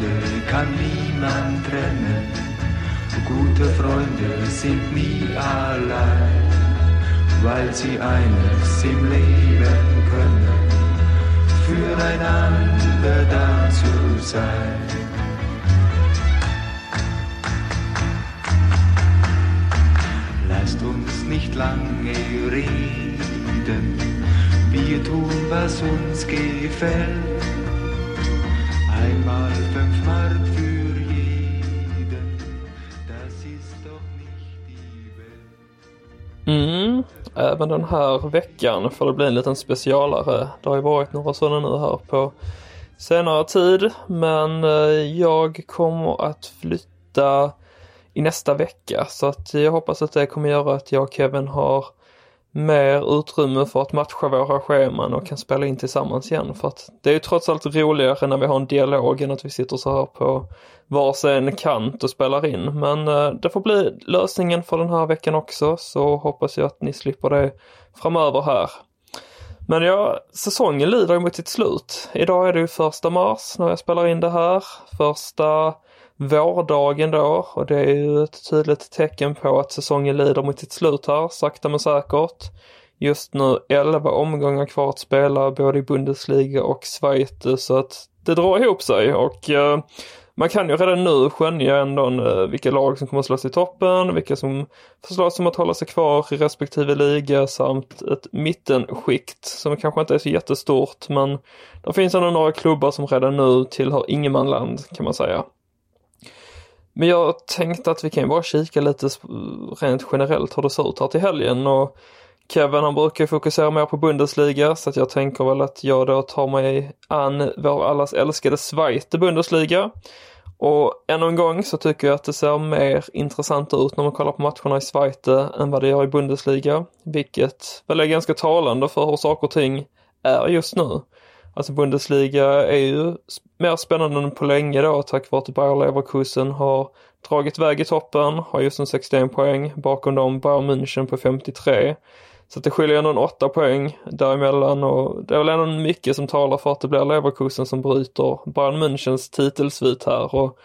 Freunde kann niemand trennen. Gute Freunde sind nie allein, weil sie eines im Leben können, füreinander da zu sein. Lasst uns nicht lange reden, wir tun, was uns gefällt. Även den här veckan får det bli en liten specialare. Det har ju varit några sådana nu här på senare tid, men eh, jag kommer att flytta i nästa vecka så att jag hoppas att det kommer göra att jag och Kevin har mer utrymme för att matcha våra scheman och kan spela in tillsammans igen. För att det är ju trots allt roligare när vi har en dialog än att vi sitter så här på varsin kant och spelar in. Men eh, det får bli lösningen för den här veckan också så hoppas jag att ni slipper det framöver här. Men ja, säsongen lider ju mot sitt slut. Idag är det ju första mars när jag spelar in det här. Första vårdagen då och det är ju ett tydligt tecken på att säsongen lider mot sitt slut här, sakta men säkert. Just nu 11 omgångar kvar att spela både i Bundesliga och Schweiz så att det drar ihop sig och eh, man kan ju redan nu skönja ändå eh, vilka lag som kommer att slåss i toppen, vilka som förslås om att hålla sig kvar i respektive liga samt ett mittenskikt som kanske inte är så jättestort men det finns ändå några klubbar som redan nu tillhör ingenmanland kan man säga. Men jag tänkte att vi kan ju bara kika lite rent generellt hur det ser ut här till helgen och Kevin han brukar fokusera mer på Bundesliga så att jag tänker väl att jag då tar mig an vår allas älskade Zweite Bundesliga. Och ännu en gång så tycker jag att det ser mer intressant ut när man kollar på matcherna i Zweite än vad det gör i Bundesliga. Vilket väl är ganska talande för hur saker och ting är just nu. Alltså Bundesliga är ju mer spännande än på länge då tack vare att Bayer Leverkusen har dragit väg i toppen, har just en 61 poäng. Bakom dem Bayern München på 53. Så att det skiljer ändå en 8 poäng däremellan och det är väl ändå mycket som talar för att det blir Leverkusen som bryter Bayern Münchens titelsvit här. Och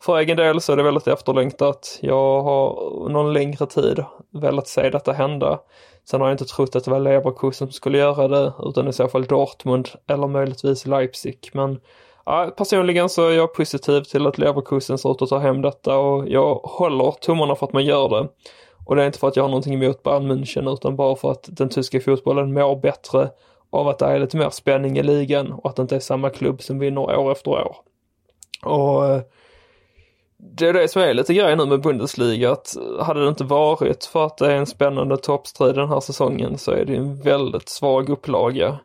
för egen del så är det väldigt efterlängtat. Jag har någon längre tid velat se detta hända. Sen har jag inte trott att det var Leverkusen som skulle göra det utan i så fall Dortmund eller möjligtvis Leipzig. Men ja, personligen så är jag positiv till att Leverkusen ser ut att ta hem detta och jag håller tummarna för att man gör det. Och det är inte för att jag har någonting emot Bayern München utan bara för att den tyska fotbollen mår bättre av att det är lite mer spänning i ligan och att det inte är samma klubb som vinner år efter år. Och eh, det är det som är lite grejen nu med Bundesliga att hade det inte varit för att det är en spännande toppstrid den här säsongen så är det en väldigt svag upplaga.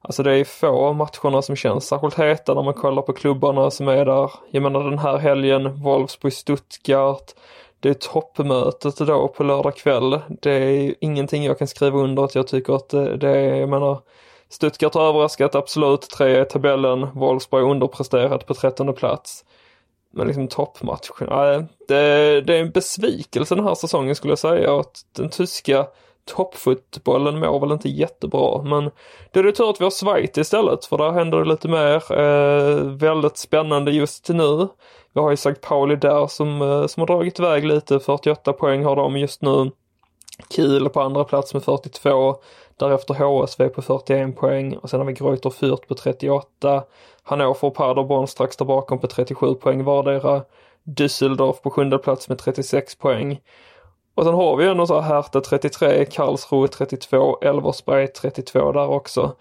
Alltså det är få av matcherna som känns särskilt heta när man kollar på klubbarna som är där. Jag menar den här helgen, Wolfsburg-Stuttgart. Det är toppmötet då på lördag kväll. Det är ingenting jag kan skriva under att jag tycker att det, det är, jag menar Stuttgart har överraskat absolut, tre i tabellen. Wolfsburg underpresterat på trettonde plats. Men liksom toppmatchen, nej, det, det är en besvikelse den här säsongen skulle jag säga. Att den tyska toppfotbollen mår väl inte jättebra. Men det är det tur att vi har Schweiz istället för där händer det lite mer. Eh, väldigt spännande just nu. Vi har ju St. Pauli där som, eh, som har dragit iväg lite. 48 poäng har de just nu. Kiel på andra plats med 42. Därefter HSV på 41 poäng och sen har vi Greuter Fürth på 38. Hannover och Paderborn strax där bakom på 37 poäng vardera. Düsseldorf på sjunde plats med 36 poäng. Och sen har vi ändå så här Hertha 33, Karlsruhe 32, Elversberg 32 där också.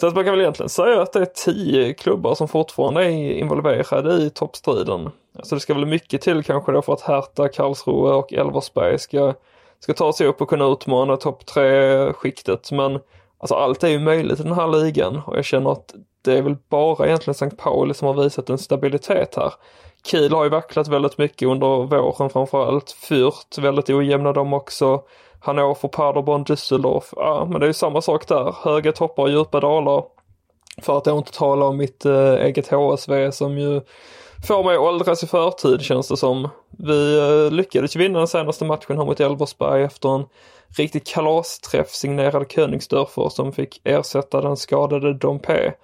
Så att man kan väl egentligen säga att det är tio klubbar som fortfarande är involverade i toppstriden. Så det ska väl mycket till kanske då för att Hertha, Karlsruhe och Elversberg ska, ska ta sig upp och kunna utmana topp tre-skiktet. Men alltså allt är ju möjligt i den här ligan och jag känner att det är väl bara egentligen St. Pauli som har visat en stabilitet här. Kiel har ju vacklat väldigt mycket under våren framförallt. Fürth väldigt ojämna de också. Hannover, Paderborn, Düsseldorf. Ja, men det är ju samma sak där. Höga toppar och djupa dalar. För att då inte tala om mitt eh, eget HSV som ju får mig att åldras i förtid känns det som. Vi eh, lyckades vinna den senaste matchen här mot Elversberg efter en riktig kalasträff signerad Königsdörfer som fick ersätta den skadade Dompe.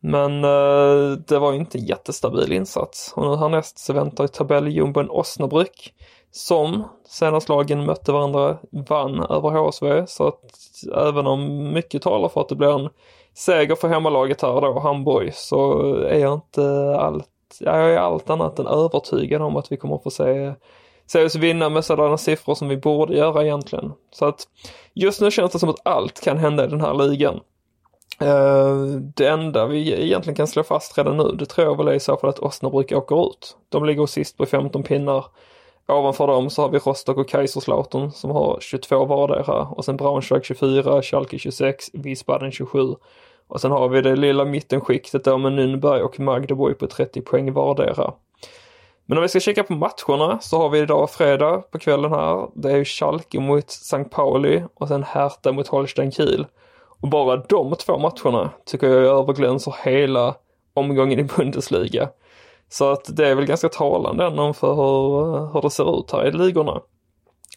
Men eh, det var ju inte en jättestabil insats. Och nu härnäst så väntar tabelljumbon Osnabrück som senast lagen mötte varandra vann över HSV. Så att även om mycket talar för att det blir en seger för hemmalaget här då, Hamburg, så eh, är jag inte allt, jag är allt annat än övertygad om att vi kommer att få se se oss vinna med sådana siffror som vi borde göra egentligen. Så att just nu känns det som att allt kan hända i den här ligan. Uh, det enda vi egentligen kan slå fast redan nu, det tror jag väl är i så fall att Osnabrück åker ut. De ligger sist på 15 pinnar. Ovanför dem så har vi Rostock och Kaiserslautern som har 22 vardera och sen Braunschweig 24, Schalke 26, Wiesbaden 27. Och sen har vi det lilla mittenskiktet då med Nürnberg och Magdeburg på 30 poäng vardera. Men om vi ska kika på matcherna så har vi idag fredag på kvällen här. Det är ju Schalke mot St. Pauli och sen Hertha mot Holstein Kiel. Och bara de två matcherna tycker jag överglänser hela omgången i Bundesliga. Så att det är väl ganska talande ändå för hur, hur det ser ut här i ligorna.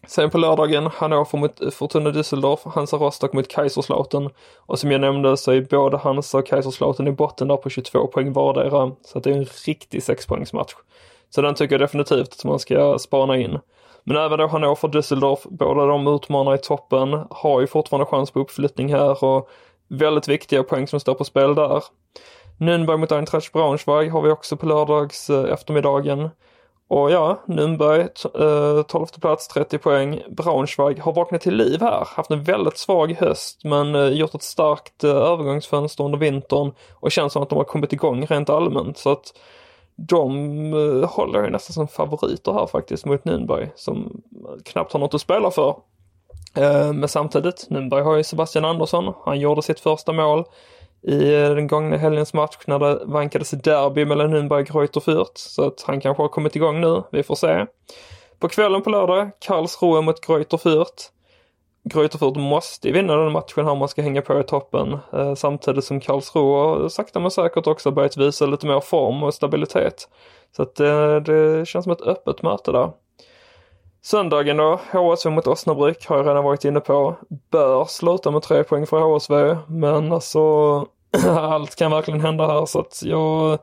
Sen på lördagen Hannover mot Fortuna Düsseldorf, Hansa Rostock mot Kaiserslautern. Och som jag nämnde så är både Hansa och Kaiserslautern i botten där på 22 poäng vardera. Så att det är en riktig sexpoängsmatch. Så den tycker jag definitivt att man ska spana in. Men även då Hannover Düsseldorf, båda de utmanar i toppen, har ju fortfarande chans på uppflyttning här och väldigt viktiga poäng som står på spel där. Nürnberg mot Eintracht Braunschweig har vi också på lördags eh, eftermiddagen. Och ja, Nürnberg, eh, 12 plats, 30 poäng. Braunschweig har vaknat till liv här, haft en väldigt svag höst men eh, gjort ett starkt eh, övergångsfönster under vintern och känns som att de har kommit igång rent allmänt. Så att de uh, håller ju nästan som favoriter här faktiskt mot Nürnberg som eh, knappt har något att spela för. Eh, men samtidigt, Nürnberg har ju Sebastian Andersson. Han gjorde sitt första mål i eh, den gångna helgens match när det vankades derby mellan Nürnberg och Greuther Fürth. Så att han kanske har kommit igång nu, vi får se. På kvällen på lördag, Karlsruhe mot Greuther Fürth. Greuterfurt måste vinna den matchen här om man ska hänga på i toppen. Eh, samtidigt som Karlsruhe sakta men säkert också börjat visa lite mer form och stabilitet. Så att eh, det känns som ett öppet möte där. Söndagen då, HSV mot Osnabrück har jag redan varit inne på. Bör sluta med tre poäng för HSV, men alltså allt kan verkligen hända här så att jag,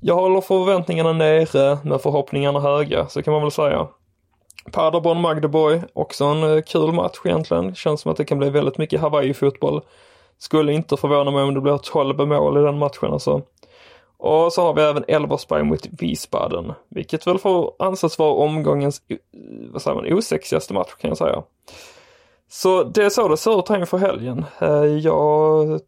jag håller förväntningarna nere men förhoppningarna höga, så kan man väl säga. Paderborn Magdeborg, också en eh, kul match egentligen. Känns som att det kan bli väldigt mycket Hawaii-fotboll. Skulle inte förvåna mig om det blir 12 mål i den matchen alltså. Och så har vi även Elversberg mot Wiesbaden, vilket väl får anses vara omgångens, vad säger man, osexigaste match kan jag säga. Så det är så det ser ut här inför helgen. Eh, jag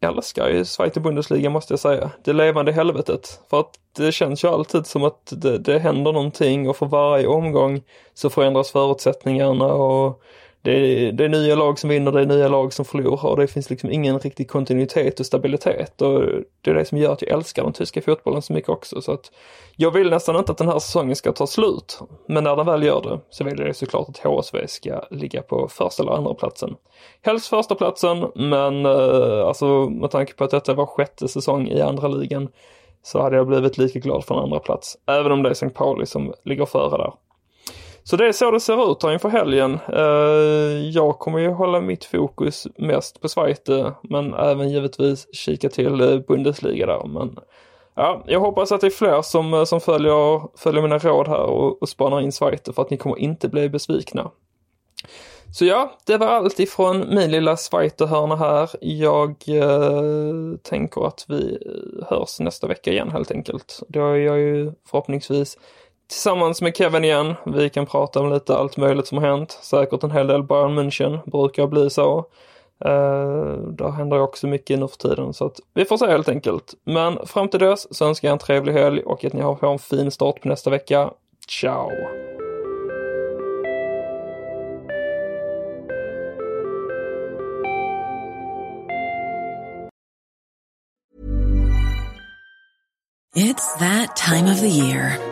älskar ju Zweite Bundesliga måste jag säga. Det levande helvetet. För att det känns ju alltid som att det, det händer någonting och för varje omgång så förändras förutsättningarna och det är, det är nya lag som vinner, det är nya lag som förlorar och det finns liksom ingen riktig kontinuitet och stabilitet och det är det som gör att jag älskar den tyska fotbollen så mycket också. Så att jag vill nästan inte att den här säsongen ska ta slut. Men när den väl gör det så vill jag såklart att HSV ska ligga på första eller andra platsen. Helst första platsen men eh, alltså med tanke på att detta var sjätte säsong i andra ligan så hade jag blivit lika glad för en andra plats. Även om det är St. Pauli som ligger före där. Så det är så det ser ut här inför helgen. Eh, jag kommer ju hålla mitt fokus mest på Schweiz eh, men även givetvis kika till eh, Bundesliga där. Men ja, jag hoppas att det är fler som, som följer, följer mina råd här och, och spanar in Schweiz för att ni kommer inte bli besvikna. Så ja, det var allt ifrån min lilla Zweite-hörna här. Jag eh, tänker att vi hörs nästa vecka igen helt enkelt. Då är jag ju förhoppningsvis tillsammans med Kevin igen. Vi kan prata om lite allt möjligt som har hänt. Säkert en hel del Bayern München, brukar bli så. Eh, uh, det händer också mycket nu för tiden så att vi får se helt enkelt. Men fram till dess så önskar jag en trevlig helg och att ni har en fin start på nästa vecka. Ciao! It's that time of the year.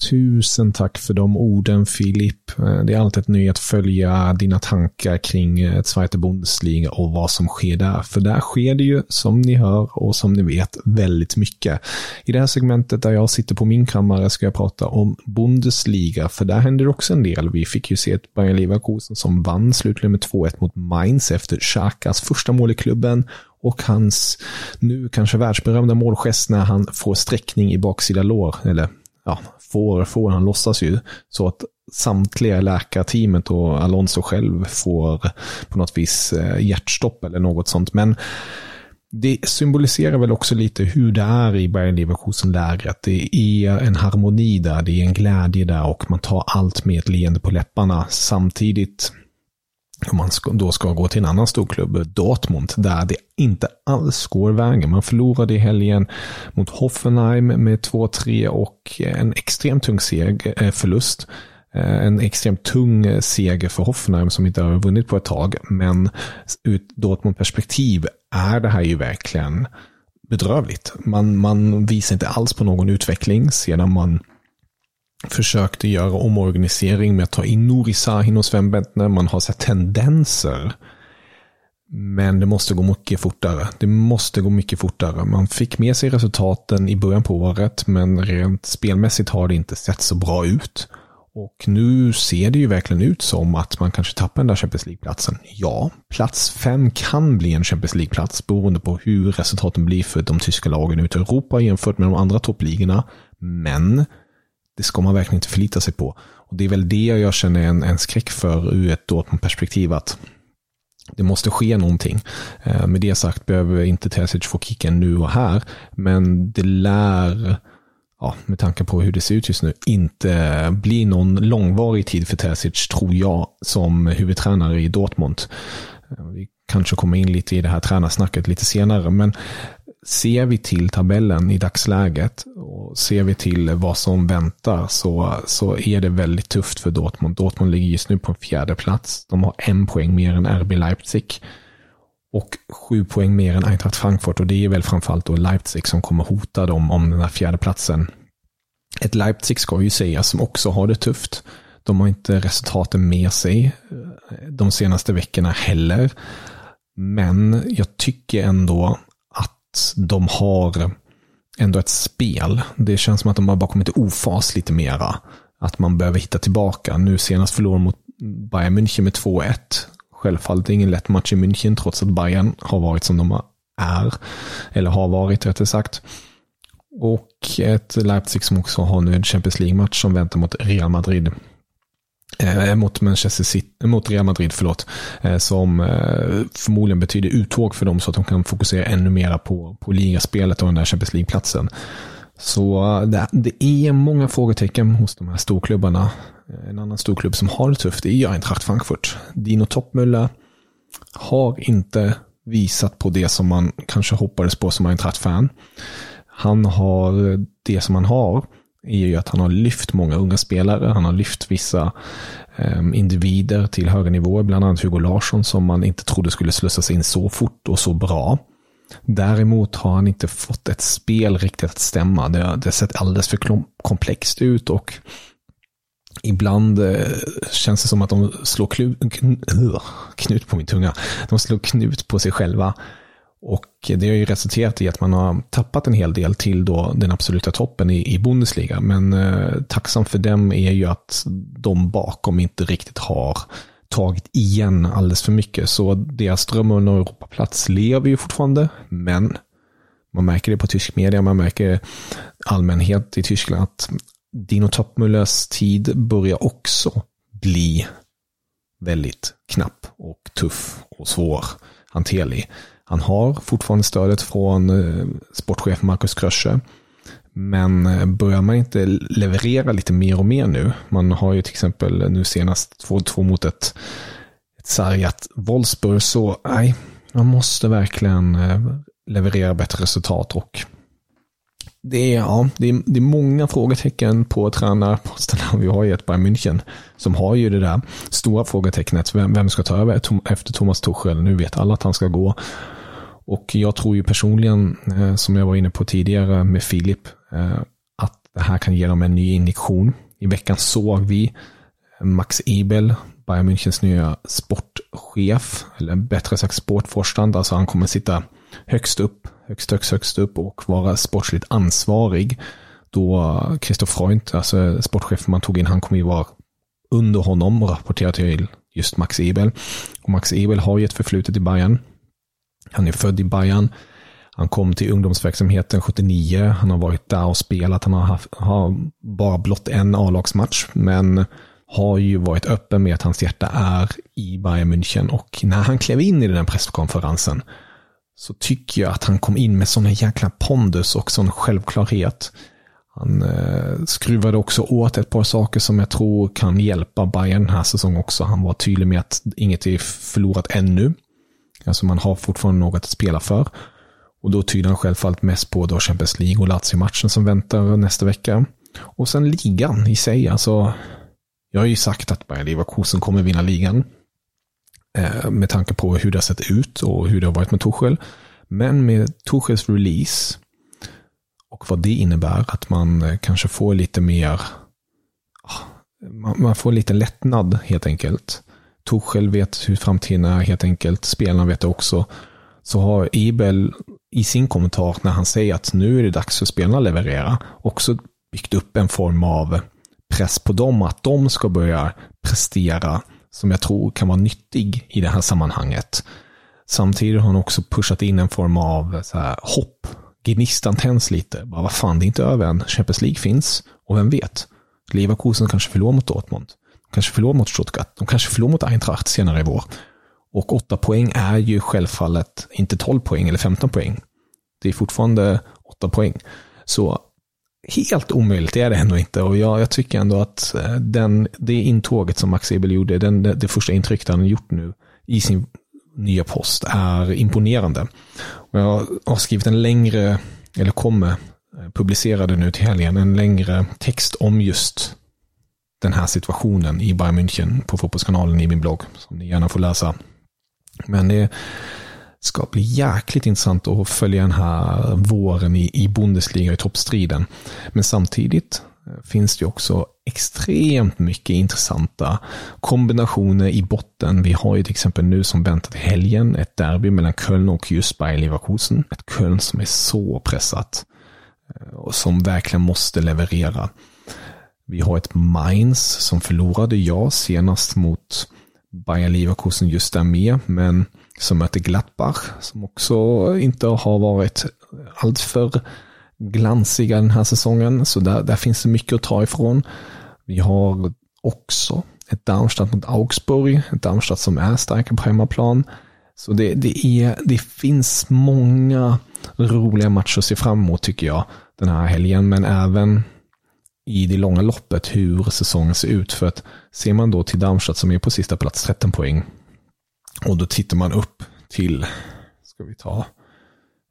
Tusen tack för de orden Filip. Eh, det är alltid ett nöje att följa dina tankar kring eh, Zweite Bundesliga och vad som sker där. För där sker det ju, som ni hör och som ni vet, väldigt mycket. I det här segmentet där jag sitter på min kammare ska jag prata om Bundesliga, för där händer också en del. Vi fick ju se ett Bayern Leverkusen som vann slutligen med 2-1 mot Mainz efter Xhakas första mål i klubben och hans nu kanske världsberömda målgest när han får sträckning i baksida lår, eller ja, får, får han låtsas ju, så att samtliga läkarteamet och Alonso själv får på något vis eh, hjärtstopp eller något sånt. Men det symboliserar väl också lite hur det är i Bayern Leverkusen-lägret. Det är en harmoni där, det är en glädje där och man tar allt med ett leende på läpparna. Samtidigt om man då ska gå till en annan storklubb, Dortmund, där det inte alls går vägen. Man förlorade i helgen mot Hoffenheim med 2-3 och eh, en extremt tung seg, eh, förlust. Eh, en extremt tung seger för Hoffenheim som inte har vunnit på ett tag. Men ur Dortmund perspektiv är det här ju verkligen bedrövligt. Man, man visar inte alls på någon utveckling sedan man försökte göra omorganisering med att ta in Nouri Sahin och Sven Bentner. Man har sett tendenser. Men det måste gå mycket fortare. Det måste gå mycket fortare. Man fick med sig resultaten i början på året, men rent spelmässigt har det inte sett så bra ut. Och nu ser det ju verkligen ut som att man kanske tappar den där Champions League-platsen. Ja, plats fem kan bli en Champions League-plats beroende på hur resultaten blir för de tyska lagen ute i Europa jämfört med de andra toppligorna. Men det ska man verkligen inte förlita sig på. Och Det är väl det jag känner en, en skräck för ur ett Dortmund-perspektiv. att det måste ske någonting. Eh, med det sagt behöver inte Terzic få kicken nu och här. Men det lär, ja, med tanke på hur det ser ut just nu, inte bli någon långvarig tid för Terzic, tror jag, som huvudtränare i Dortmund. Eh, vi kanske kommer in lite i det här tränarsnacket lite senare, men ser vi till tabellen i dagsläget och ser vi till vad som väntar så, så är det väldigt tufft för Dortmund. Dortmund ligger just nu på en fjärde plats. De har en poäng mer än RB Leipzig och sju poäng mer än Eintracht Frankfurt och det är väl framförallt då Leipzig som kommer hota dem om den här fjärde platsen. Ett Leipzig ska ju sägas som också har det tufft. De har inte resultaten med sig eh, de senaste veckorna heller. Men jag tycker ändå de har ändå ett spel. Det känns som att de har bara kommit i ofas lite mera. Att man behöver hitta tillbaka. Nu senast förlorade mot Bayern München med 2-1. Självfallet ingen lätt match i München trots att Bayern har varit som de är. Eller har varit rättare sagt. Och ett Leipzig som också har nu en Champions League-match som väntar mot Real Madrid eh, mot Manchester City, eh, mot Real Madrid, förlåt, eh, som eh, förmodligen betyder uttåg för dem så att de kan fokusera ännu mer på, på ligaspelet och den där Champions League-platsen. Så eh, det, det, är många frågetecken hos de här storklubbarna. Eh, en annan storklubb som har det tufft är Eintracht Frankfurt. Dino Toppmüller har inte visat på det som man kanske hoppades på som Eintracht-fan. Han har det som han har är ju att han har lyft många unga spelare. Han har lyft vissa eh, individer till högre nivåer, bland annat Hugo Larsson som man inte trodde skulle slussas in så fort och så bra. Däremot har han inte fått ett spel riktigt att stämma. Det har, det har sett alldeles för komplext ut och ibland eh, känns det som att de slår knut på min tunga. De slår knut på sig själva. Och det har ju resulterat i att man har tappat en hel del till då den absoluta toppen i, i Bundesliga. Men eh, tacksam för dem är ju att de bakom inte riktigt har tagit igen alldeles för mycket. Så deras dröm om en Europaplats lever ju fortfarande. Men man märker det på tysk media, man märker allmänhet i Tyskland att Dino Toppmüllers tid börjar också bli väldigt knapp och tuff och svår hanterlig. Han har fortfarande stödet från eh, sportchef Marcus Krösche. Men eh, börjar man inte leverera lite mer och mer nu, man har ju till exempel nu senast 2-2 mot ett, ett sargat Wolfsburg, så nej, man måste verkligen eh, leverera bättre resultat och det är, ja, det är, det är många frågetecken på tränarposterna vi har i ett Bayern München. Som har ju det där stora frågetecknet. Vem, vem ska ta över efter Thomas Tuchel? Nu vet alla att han ska gå. Och jag tror ju personligen, eh, som jag var inne på tidigare med Filip, eh, att det här kan ge dem en ny injektion. I veckan såg vi eh, Max Ebel, Bayern Münchens nya sportchef, eller bättre sagt sportforstand, alltså han kommer sitta högst upp, högst, högst, högst upp och vara sportsligt ansvarig. Då Christoph Freund, alltså sportchefen man tog in, han kommer ju vara under honom och rapportera till just Max Ebel. Och Max Ebel har ju ett förflutet i Bayern. Han är född i Bayern. Han kom till ungdomsverksamheten 79. Han har varit där och spelat. Han har, haft, har bara blott en A-lagsmatch, men har ju varit öppen med att hans hjärta är i Bayern München. Och när han klev in i den här presskonferensen så tycker jag att han kom in med sån jäkla pondus och sån självklarhet. Han eh, skruvade också åt ett par saker som jag tror kan hjälpa Bayern den här säsongen också. Han var tydlig med att inget är förlorat ännu. Alltså man har fortfarande något att spela för. Och då tyder han självfallet mest på då Champions League och Lazio-matchen som väntar nästa vecka. Och sen ligan i sig. Alltså, jag har ju sagt att Bayer Leverkusen kommer vinna ligan. Eh, med tanke på hur det har sett ut och hur det har varit med Torshäll. Men med Torshälls release och vad det innebär, att man eh, kanske får lite mer, ah, man får lite lättnad helt enkelt. Tuchel vet hur framtiden är helt enkelt, spelarna vet det också. Så har Ebel i sin kommentar när han säger att nu är det dags för spelarna att leverera, också byggt upp en form av press på dem att de ska börja prestera som jag tror kan vara nyttig i det här sammanhanget. Samtidigt har han också pushat in en form av så här, hopp. Gnistan tänds lite. Bara, vad fan, det är inte över än. Champions League finns. Och vem vet? Leverkusen kanske förlorar mot Dortmund. Kanske förlorar mot Stuttgart. De kanske förlorar mot Eintracht senare i vår. Och åtta poäng är ju självfallet inte 12 poäng eller 15 poäng. Det är fortfarande åtta poäng. Så helt omöjligt är det ändå inte. Och jag, jag tycker ändå att eh, den, det intåget som Max Ebel gjorde, den, det första intrycket han har gjort nu i sin nya post är imponerande. Och jag har skrivit en längre, eller kommer eh, publicera publicerade nu till helgen, en längre text om just den här situationen i Bayern München på Fotbollskanalen i min blogg, som ni gärna får läsa. Men det ska bli jäkligt intressant att följa den här våren i, i Bundesliga i toppstriden. Men samtidigt eh, finns det också extremt mycket intressanta kombinationer i botten. Vi har ju till exempel nu som väntat helgen ett derby mellan Köln och just Bayer Leverkusen. Ett Köln som är så pressat eh, och som verkligen måste leverera. Vi har ett Mainz som förlorade, ja, senast mot Bayer Leverkusen just där med, men som möter Gladbach som också inte har varit alltför glansiga den här säsongen. Så där, där finns det mycket att ta ifrån. Vi har också ett Darmstadt mot Augsburg, ett Darmstadt som är starka på hemmaplan. Så det, det, är, det finns många roliga matcher att se fram emot tycker jag den här helgen, men även i det långa loppet hur säsongen ser ut. För att ser man då till Darmstadt som är på sista plats 13 poäng och då tittar man upp till, ska vi ta,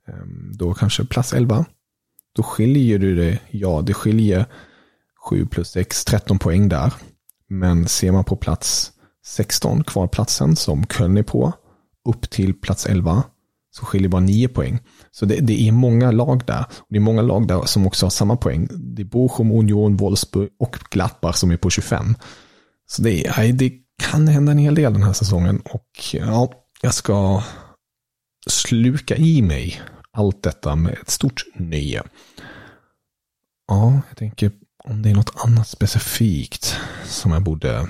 ehm, då kanske plats 11. Då skiljer det, ja det skiljer 7 plus 6, 13 poäng där. Men ser man på plats 16, kvalplatsen som Köln är på, upp till plats 11, så skiljer bara 9 poäng. Så det, det, är många lag där. Det är många lag där som också har samma poäng. Det är Bochum, Union, Wolfsburg och Glappar som är på 25. Så det, är, det kan hända en hel del den här säsongen. Och ja, jag ska sluka i mig allt detta med ett stort nöje. Ja, jag tänker om det är något annat specifikt som jag borde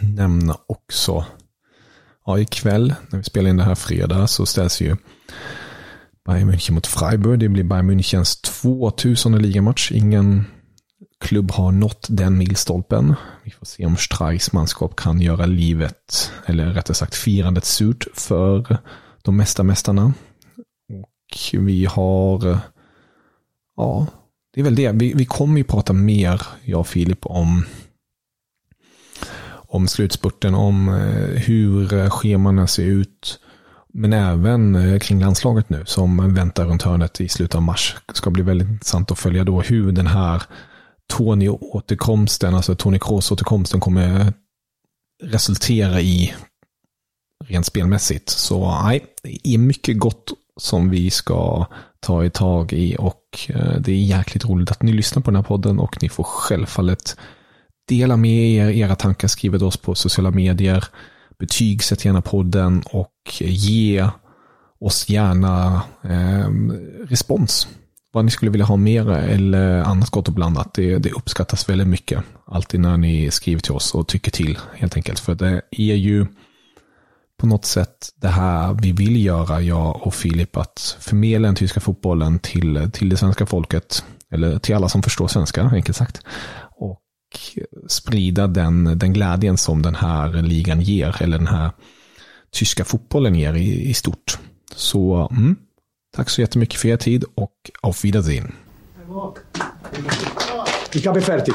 nämna också. Ja, ikväll när vi spelar in det här fredag så ställs ju Bayern München mot Freiburg. Det blir Bayern Münchens 2000 ligamatch. Ingen klubb har nått den milstolpen. Vi får se om Streichs manskap kan göra livet, eller rättare sagt firandet surt för de mesta mästarna. Och vi har, ja, det är väl det. Vi, vi kommer ju prata mer, jag och Filip, om om slutspurten, om eh, hur schemana ser ut. Men även eh, kring landslaget nu som väntar runt hörnet i slutet av mars. Det ska bli väldigt intressant att följa då hur den här Tony-återkomsten, alltså Tony Kroos-återkomsten kommer resultera i rent spelmässigt. Så nej, det är mycket gott som vi ska ta i tag i och eh, det är jäkligt roligt att ni lyssnar på den här podden och ni får självfallet dela med er era tankar, skriva till oss på sociala medier, betygsätt gärna podden och ge oss gärna eh, respons. Vad ni skulle vilja ha mer eller annat gott och blandat. Det, det uppskattas väldigt mycket. Alltid när ni skriver till oss och tycker till helt enkelt. För det är ju på något sätt det här vi vill göra, jag och Filip, att förmedla den tyska fotbollen till, till det svenska folket. Eller till alla som förstår svenska, enkelt sagt. Sprida den, den glädjen som den här ligan ger, eller den här tyska fotbollen ger i, i stort. Så mm, tack så jättemycket för er tid och auf Wiedersehen. Ich habe fertig.